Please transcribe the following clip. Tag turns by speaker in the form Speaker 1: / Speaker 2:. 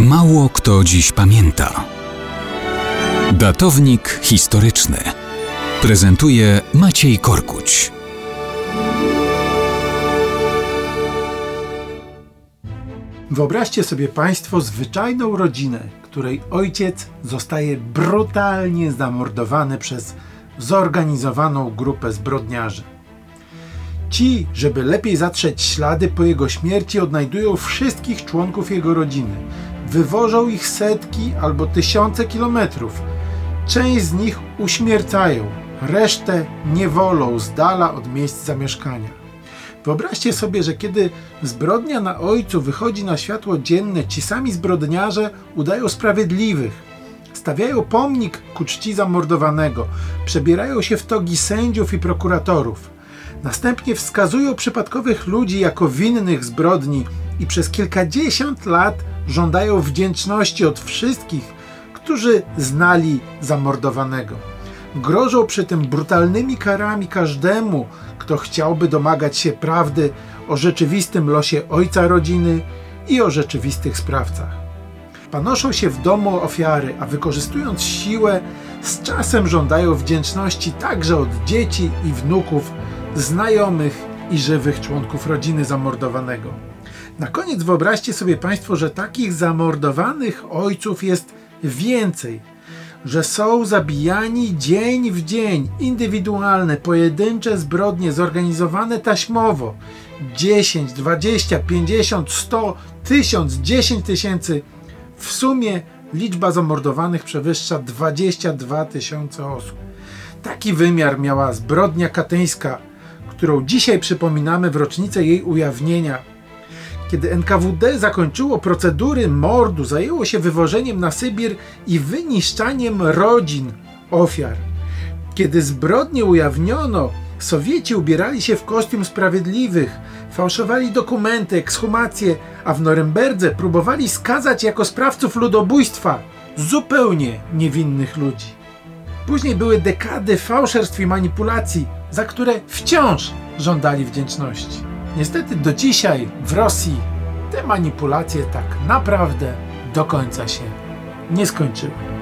Speaker 1: Mało kto dziś pamięta. Datownik historyczny prezentuje Maciej Korkuć.
Speaker 2: Wyobraźcie sobie Państwo zwyczajną rodzinę, której ojciec zostaje brutalnie zamordowany przez zorganizowaną grupę zbrodniarzy. Ci, żeby lepiej zatrzeć ślady po jego śmierci, odnajdują wszystkich członków jego rodziny. Wywożą ich setki albo tysiące kilometrów. Część z nich uśmiercają, resztę niewolą z dala od miejsc zamieszkania. Wyobraźcie sobie, że kiedy zbrodnia na ojcu wychodzi na światło dzienne, ci sami zbrodniarze udają sprawiedliwych. Stawiają pomnik ku czci zamordowanego, przebierają się w togi sędziów i prokuratorów. Następnie wskazują przypadkowych ludzi jako winnych zbrodni i przez kilkadziesiąt lat żądają wdzięczności od wszystkich, którzy znali zamordowanego. Grożą przy tym brutalnymi karami każdemu, kto chciałby domagać się prawdy o rzeczywistym losie ojca rodziny i o rzeczywistych sprawcach. Panoszą się w domu ofiary, a wykorzystując siłę, z czasem żądają wdzięczności także od dzieci i wnuków, znajomych i żywych członków rodziny zamordowanego. Na koniec wyobraźcie sobie Państwo, że takich zamordowanych ojców jest więcej, że są zabijani dzień w dzień, indywidualne, pojedyncze zbrodnie zorganizowane taśmowo 10, 20, 50, 100, 1000, 10 tysięcy. W sumie liczba zamordowanych przewyższa 22 tysiące osób. Taki wymiar miała zbrodnia katyńska, którą dzisiaj przypominamy w rocznicę jej ujawnienia. Kiedy NKWD zakończyło procedury mordu, zajęło się wywożeniem na Sybir i wyniszczaniem rodzin ofiar. Kiedy zbrodnie ujawniono, Sowieci ubierali się w kostium sprawiedliwych, fałszowali dokumenty, ekshumacje, a w Norymberdze próbowali skazać jako sprawców ludobójstwa zupełnie niewinnych ludzi. Później były dekady fałszerstw i manipulacji, za które wciąż żądali wdzięczności. Niestety do dzisiaj w Rosji te manipulacje tak naprawdę do końca się nie skończyły.